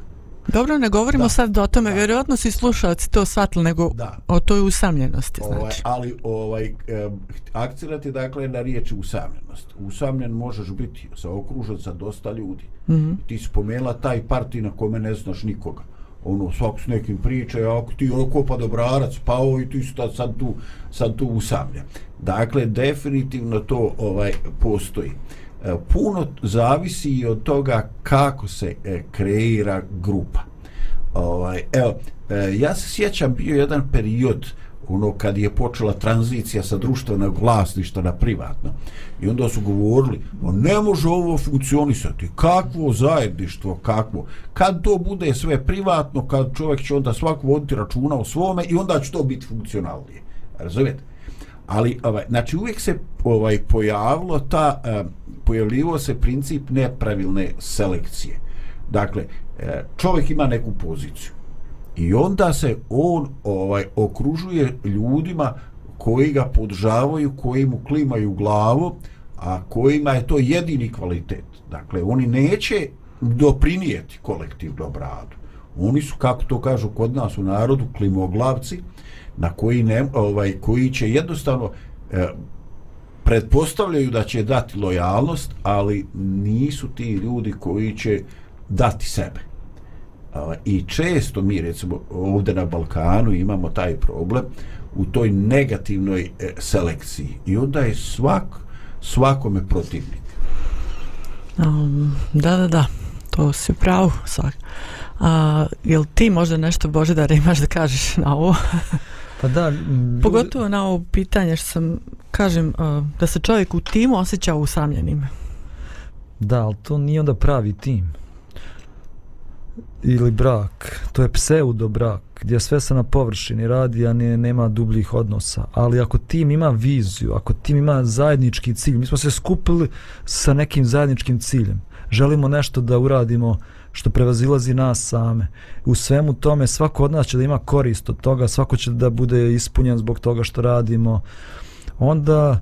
Dobro, ne govorimo Da. sad o tome, Da. vjerojatno si slušalci to shvatili, nego Da. o toj usamljenosti, Ovaj, znači. ali ovaj e, akcenat je dakle na riječi usamljenost. Usamljen možeš biti sa okružen sa dosta ljudi. Mm. -hmm. Ti si spomenula taj parti na kome ne znaš nikoga. Ono, svako s nekim priča, a ako ti ono kopa dobrarac, pao i ti su tad, sad tu, sad tu usamljen. Dakle, definitivno to ovaj postoji. E, E, puno zavisi i od toga kako se e, kreira grupa. Ovaj, evo, e, ja se sjećam bio jedan period ono kad je počela tranzicija sa društvenog vlasništva na privatno i onda su govorili o ne može ovo funkcionisati kakvo zajedništvo kakvo? Kad to bude sve privatno kad čovjek će onda svako voditi računa o svome i onda će to biti funkcionalnije. Razumijete? Ali ovaj znači uvijek se ovaj pojavilo ta eh, pojavljivo se princip nepravilne selekcije dakle eh, čovjek ima neku poziciju i onda se on ovaj okružuje ljudima koji ga podržavaju, koji mu klimaju glavu, a kojima je to jedini kvalitet. Dakle, oni neće doprinijeti kolektivnom radu. Oni su, kako to kažu kod nas u narodu, klimoglavci, na koji, ne, ovaj, koji će jednostavno e, pretpostavljaju da će dati lojalnost, ali nisu ti ljudi koji će dati sebe. A, I često mi, recimo, ovdje na Balkanu imamo taj problem u toj negativnoj e, selekciji. I onda je svak, svakome protivnik. Um, da, da, da, to si pravo svak. A, jel ti možda nešto Božedar imaš da kažeš na ovo? Pa da, Pogotovo na ovo pitanje što sam, kažem, uh, da se čovjek u timu osjeća usamljenim. Da, ali to nije onda pravi tim. Ili brak. To je pseudo brak, gdje sve se na površini radi, a ne, nema dubljih odnosa. Ali ako tim ima viziju, ako tim ima zajednički cilj, mi smo se skupili sa nekim zajedničkim ciljem. želimo nešto da uradimo što prevazilazi nas same. U svemu tome svako od nas će da ima korist od toga, svako će da bude ispunjen zbog toga što radimo. Onda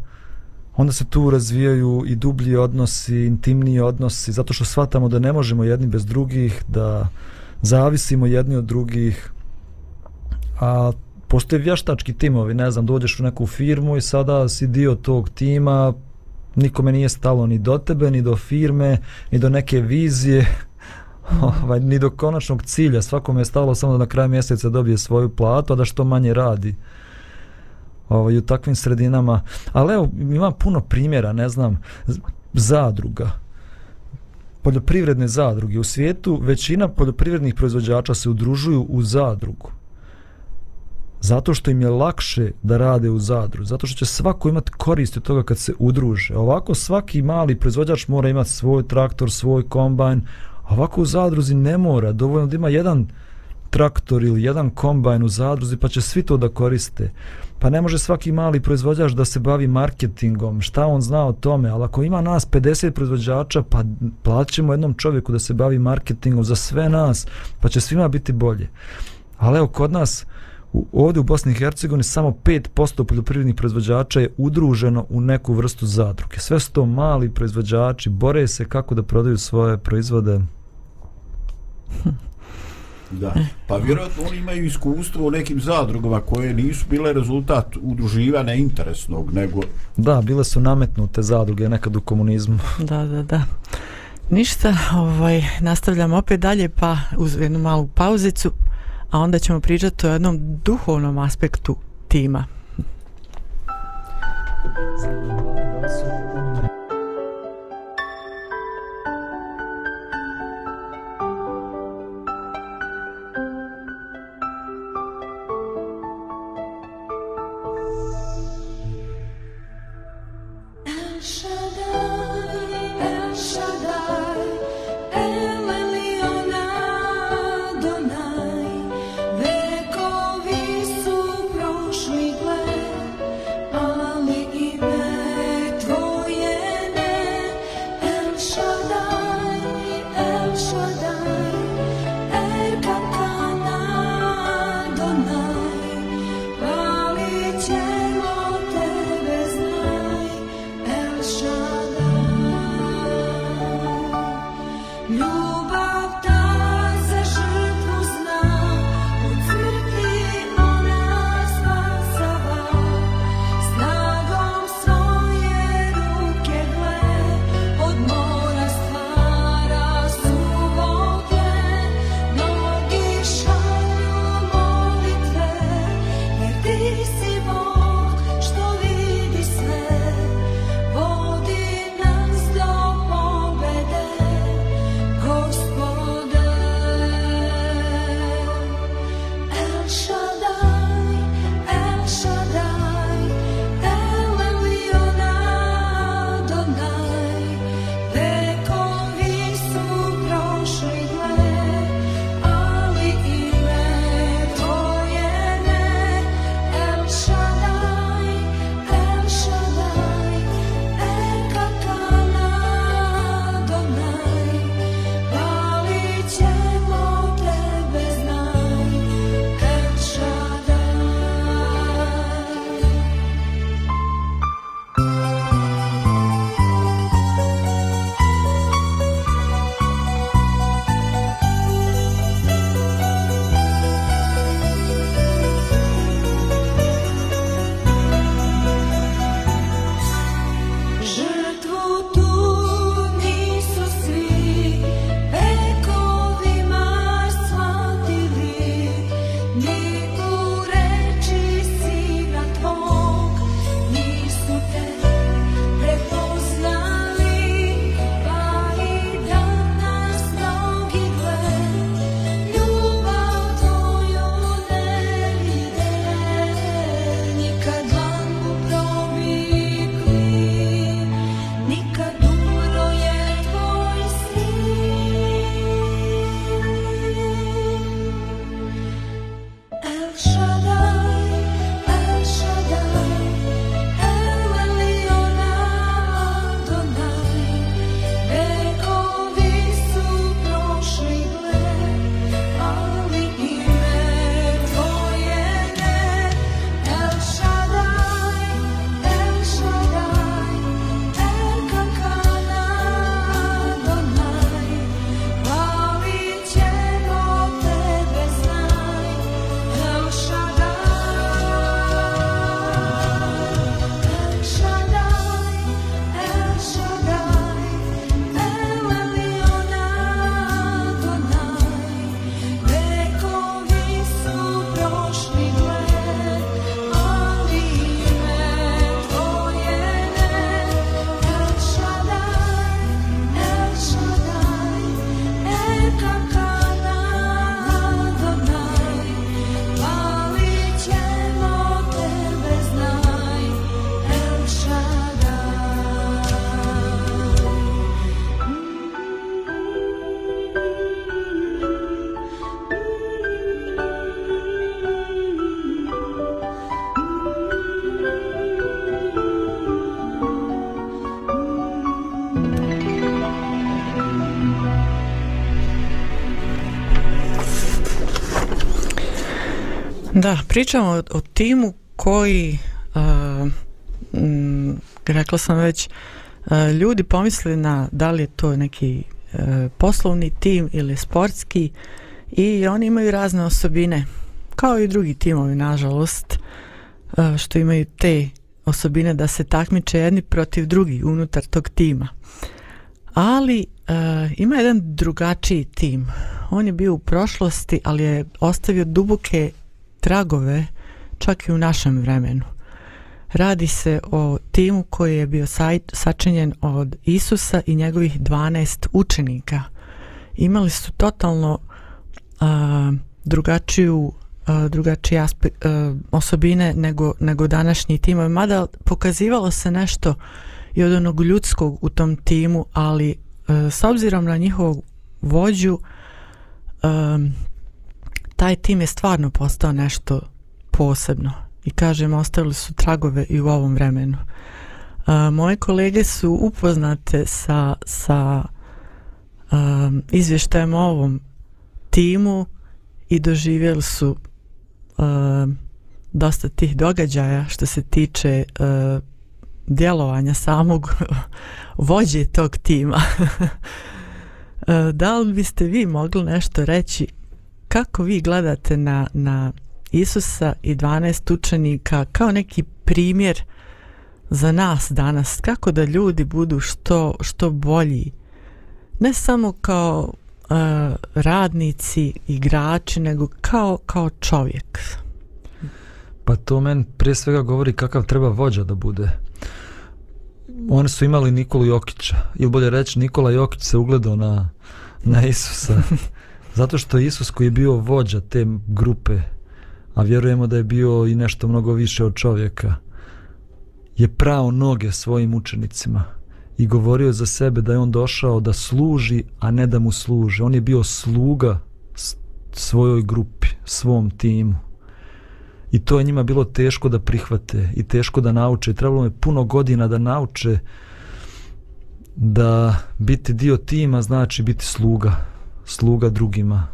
onda se tu razvijaju i dublji odnosi, intimniji odnosi, zato što shvatamo da ne možemo jedni bez drugih, da zavisimo jedni od drugih, a postoje vještački timovi, ne znam, dođeš u neku firmu i sada si dio tog tima, nikome nije stalo ni do tebe, ni do firme, ni do neke vizije, ovaj, ni do konačnog cilja, svakome je stalo samo da na kraju mjeseca dobije svoju platu, a da što manje radi ovaj, u takvim sredinama. Ali evo, ima puno primjera, ne znam, zadruga, poljoprivredne zadruge. U svijetu većina poljoprivrednih proizvođača se udružuju u zadrugu. Zato što im je lakše da rade u zadru, Zato što će svako imati korist od toga kad se udruže. Ovako svaki mali proizvođač mora imati svoj traktor, svoj kombajn. A ovako u zadruzi ne mora. Dovoljno da ima jedan traktor ili jedan kombajn u zadruzi pa će svi to da koriste. Pa ne može svaki mali proizvođač da se bavi marketingom, šta on zna o tome, ali ako ima nas 50 proizvođača, pa plaćemo jednom čovjeku da se bavi marketingom za sve nas, pa će svima biti bolje. Ali evo, kod nas, u, ovdje u Bosni i Hercegovini, samo 5% poljoprivrednih proizvođača je udruženo u neku vrstu zadruge. Sve su to mali proizvođači, bore se kako da prodaju svoje proizvode. Da. Pa vjerojatno oni imaju iskustvo u nekim zadrugama koje nisu bile rezultat udruživanja interesnog, nego Da, bile su nametnute zadruge nekad u komunizmu. Da, da, da. Ništa, ovaj, nastavljamo opet dalje pa uz jednu malu pauzicu, a onda ćemo pričati o jednom duhovnom aspektu tima. El pričamo o, o timu koji, uh, m, mm, rekla sam već, uh, ljudi pomisli na da li je to neki uh, poslovni tim ili sportski i oni imaju razne osobine, kao i drugi timovi, nažalost, uh, što imaju te osobine da se takmiče jedni protiv drugi unutar tog tima. Ali uh, ima jedan drugačiji tim. On je bio u prošlosti, ali je ostavio duboke tragove čak i u našem vremenu. Radi se o timu koji je bio sačinjen od Isusa i njegovih 12 učenika. Imali su totalno uh, drugačiju uh, drugačije aspekt, osobine nego, nego današnji timovi. Mada pokazivalo se nešto i od onog ljudskog u tom timu, ali s obzirom na njihovog vođu taj tim je stvarno postao nešto posebno. I kažem ostavili su tragove i u ovom vremenu. A, moje kolege su upoznate sa, sa um, izvještajem o ovom timu i doživjeli su um, dosta tih događaja što se tiče a, djelovanja samog vođe tog tima. Da li biste vi mogli nešto reći kako vi gledate na, na Isusa i 12 učenika kao neki primjer za nas danas, kako da ljudi budu što, što bolji, ne samo kao uh, radnici, igrači, nego kao, kao čovjek. Pa to men prije svega govori kakav treba vođa da bude. Oni su imali Nikolu Jokića, ili bolje reći Nikola Jokić se ugledao na, na Isusa. Zato što Isus koji je bio vođa te grupe, a vjerujemo da je bio i nešto mnogo više od čovjeka, je prao noge svojim učenicima i govorio za sebe da je on došao da služi, a ne da mu služe. On je bio sluga svojoj grupi, svom timu. I to je njima bilo teško da prihvate i teško da nauče. Trebalo je puno godina da nauče da biti dio tima znači biti sluga sluga drugima.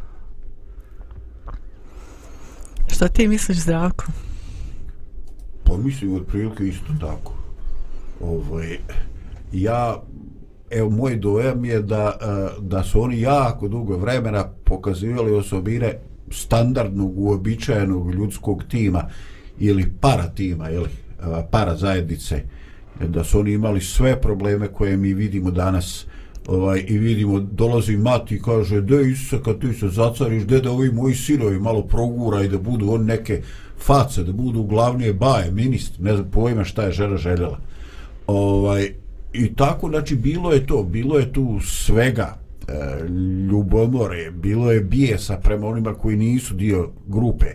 Šta ti misliš, Zdravko? Pa mislim, od prilike isto tako. Ovaj, ja, evo, moj dojam je da, eh, da su oni jako dugo vremena pokazivali osobine standardnog, uobičajenog ljudskog tima ili para tima, ili eh, para zajednice, da su oni imali sve probleme koje mi vidimo danas ovaj, i vidimo, dolazi mati i kaže, de Isuse, kad ti se zacariš, de da ovi moji sinovi malo progura i da budu on neke face, da budu glavnije baje, minist, ne znam pojma šta je žena željela. Ovaj, I tako, znači, bilo je to, bilo je tu svega, e, ljubomore, bilo je bijesa prema onima koji nisu dio grupe.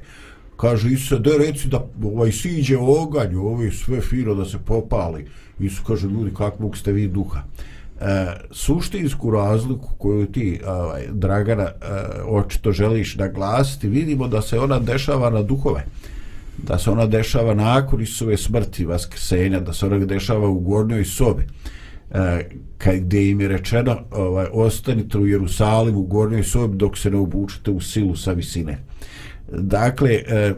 Kaže, Isuse, de reci da ovaj, siđe oganj, ovi sve fino da se popali. Isu kaže, ljudi, kakvog ste vi duha? E, suštinsku razliku koju ti ovaj, Dragana e, očito želiš naglasiti vidimo da se ona dešava na duhove da se ona dešava nakon Isove smrti vaskrsenja da se ona dešava u gornjoj sobi. E, kad, gdje im je rečeno ovaj, ostanite u Jerusalimu u gornjoj sobi dok se ne obučite u silu sa visine. Dakle e,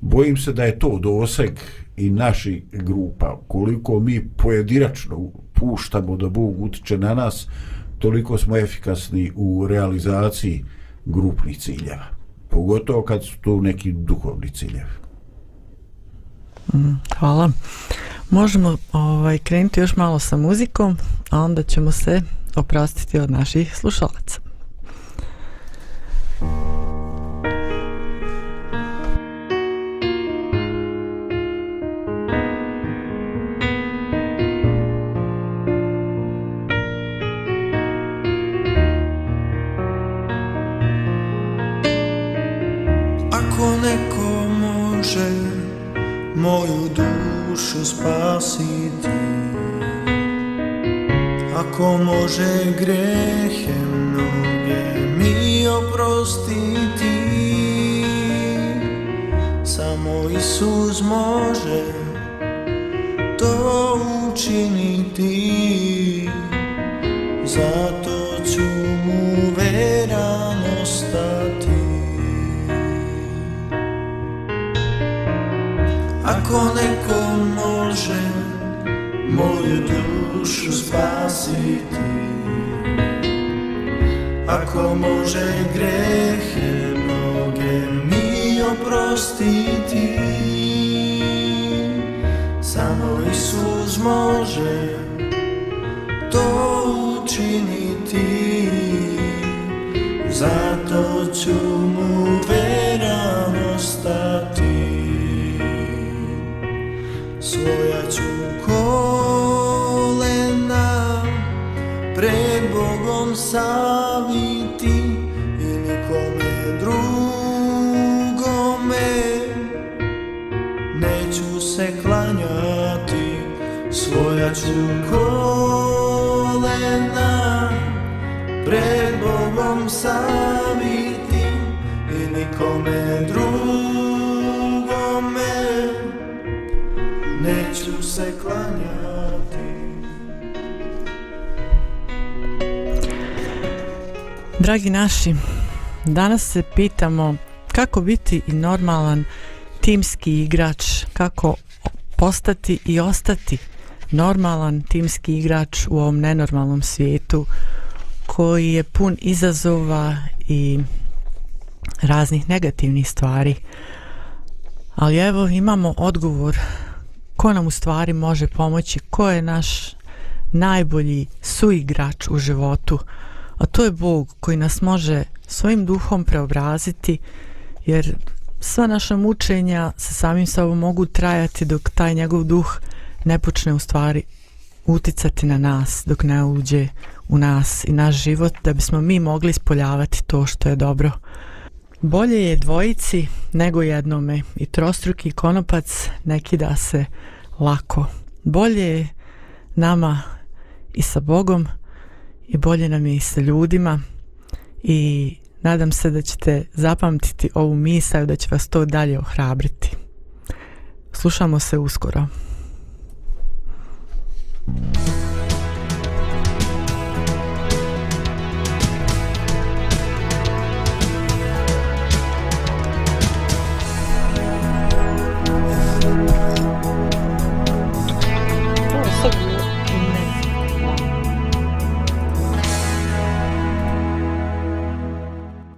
bojim se da je to doseg i naši grupa. Koliko mi pojedinačno puštamo da Bog utiče na nas, toliko smo efikasni u realizaciji grupnih ciljeva. Pogotovo kad su to neki duhovni ciljevi. Mm, hvala. Možemo ovaj, krenuti još malo sa muzikom, a onda ćemo se oprostiti od naših slušalaca. Kolena pred Bogom saviti I nikome drugome neću se klanjati. Dragi naši, danas se pitamo kako biti i normalan timski igrač, kako postati i ostati normalan timski igrač u ovom nenormalnom svijetu koji je pun izazova i raznih negativnih stvari. Ali evo imamo odgovor ko nam u stvari može pomoći, ko je naš najbolji suigrač u životu, a to je Bog koji nas može svojim duhom preobraziti, jer sva naša mučenja sa samim sobom mogu trajati dok taj njegov duh ne počne u stvari uticati na nas, dok ne uđe u nas i naš život, da bismo mi mogli ispoljavati to što je dobro. Bolje je dvojici nego jednome i trostruki konopac neki da se lako. Bolje je nama i sa Bogom i bolje nam je i sa ljudima i nadam se da ćete zapamtiti ovu misao da će vas to dalje ohrabriti. Slušamo se uskoro. Bye.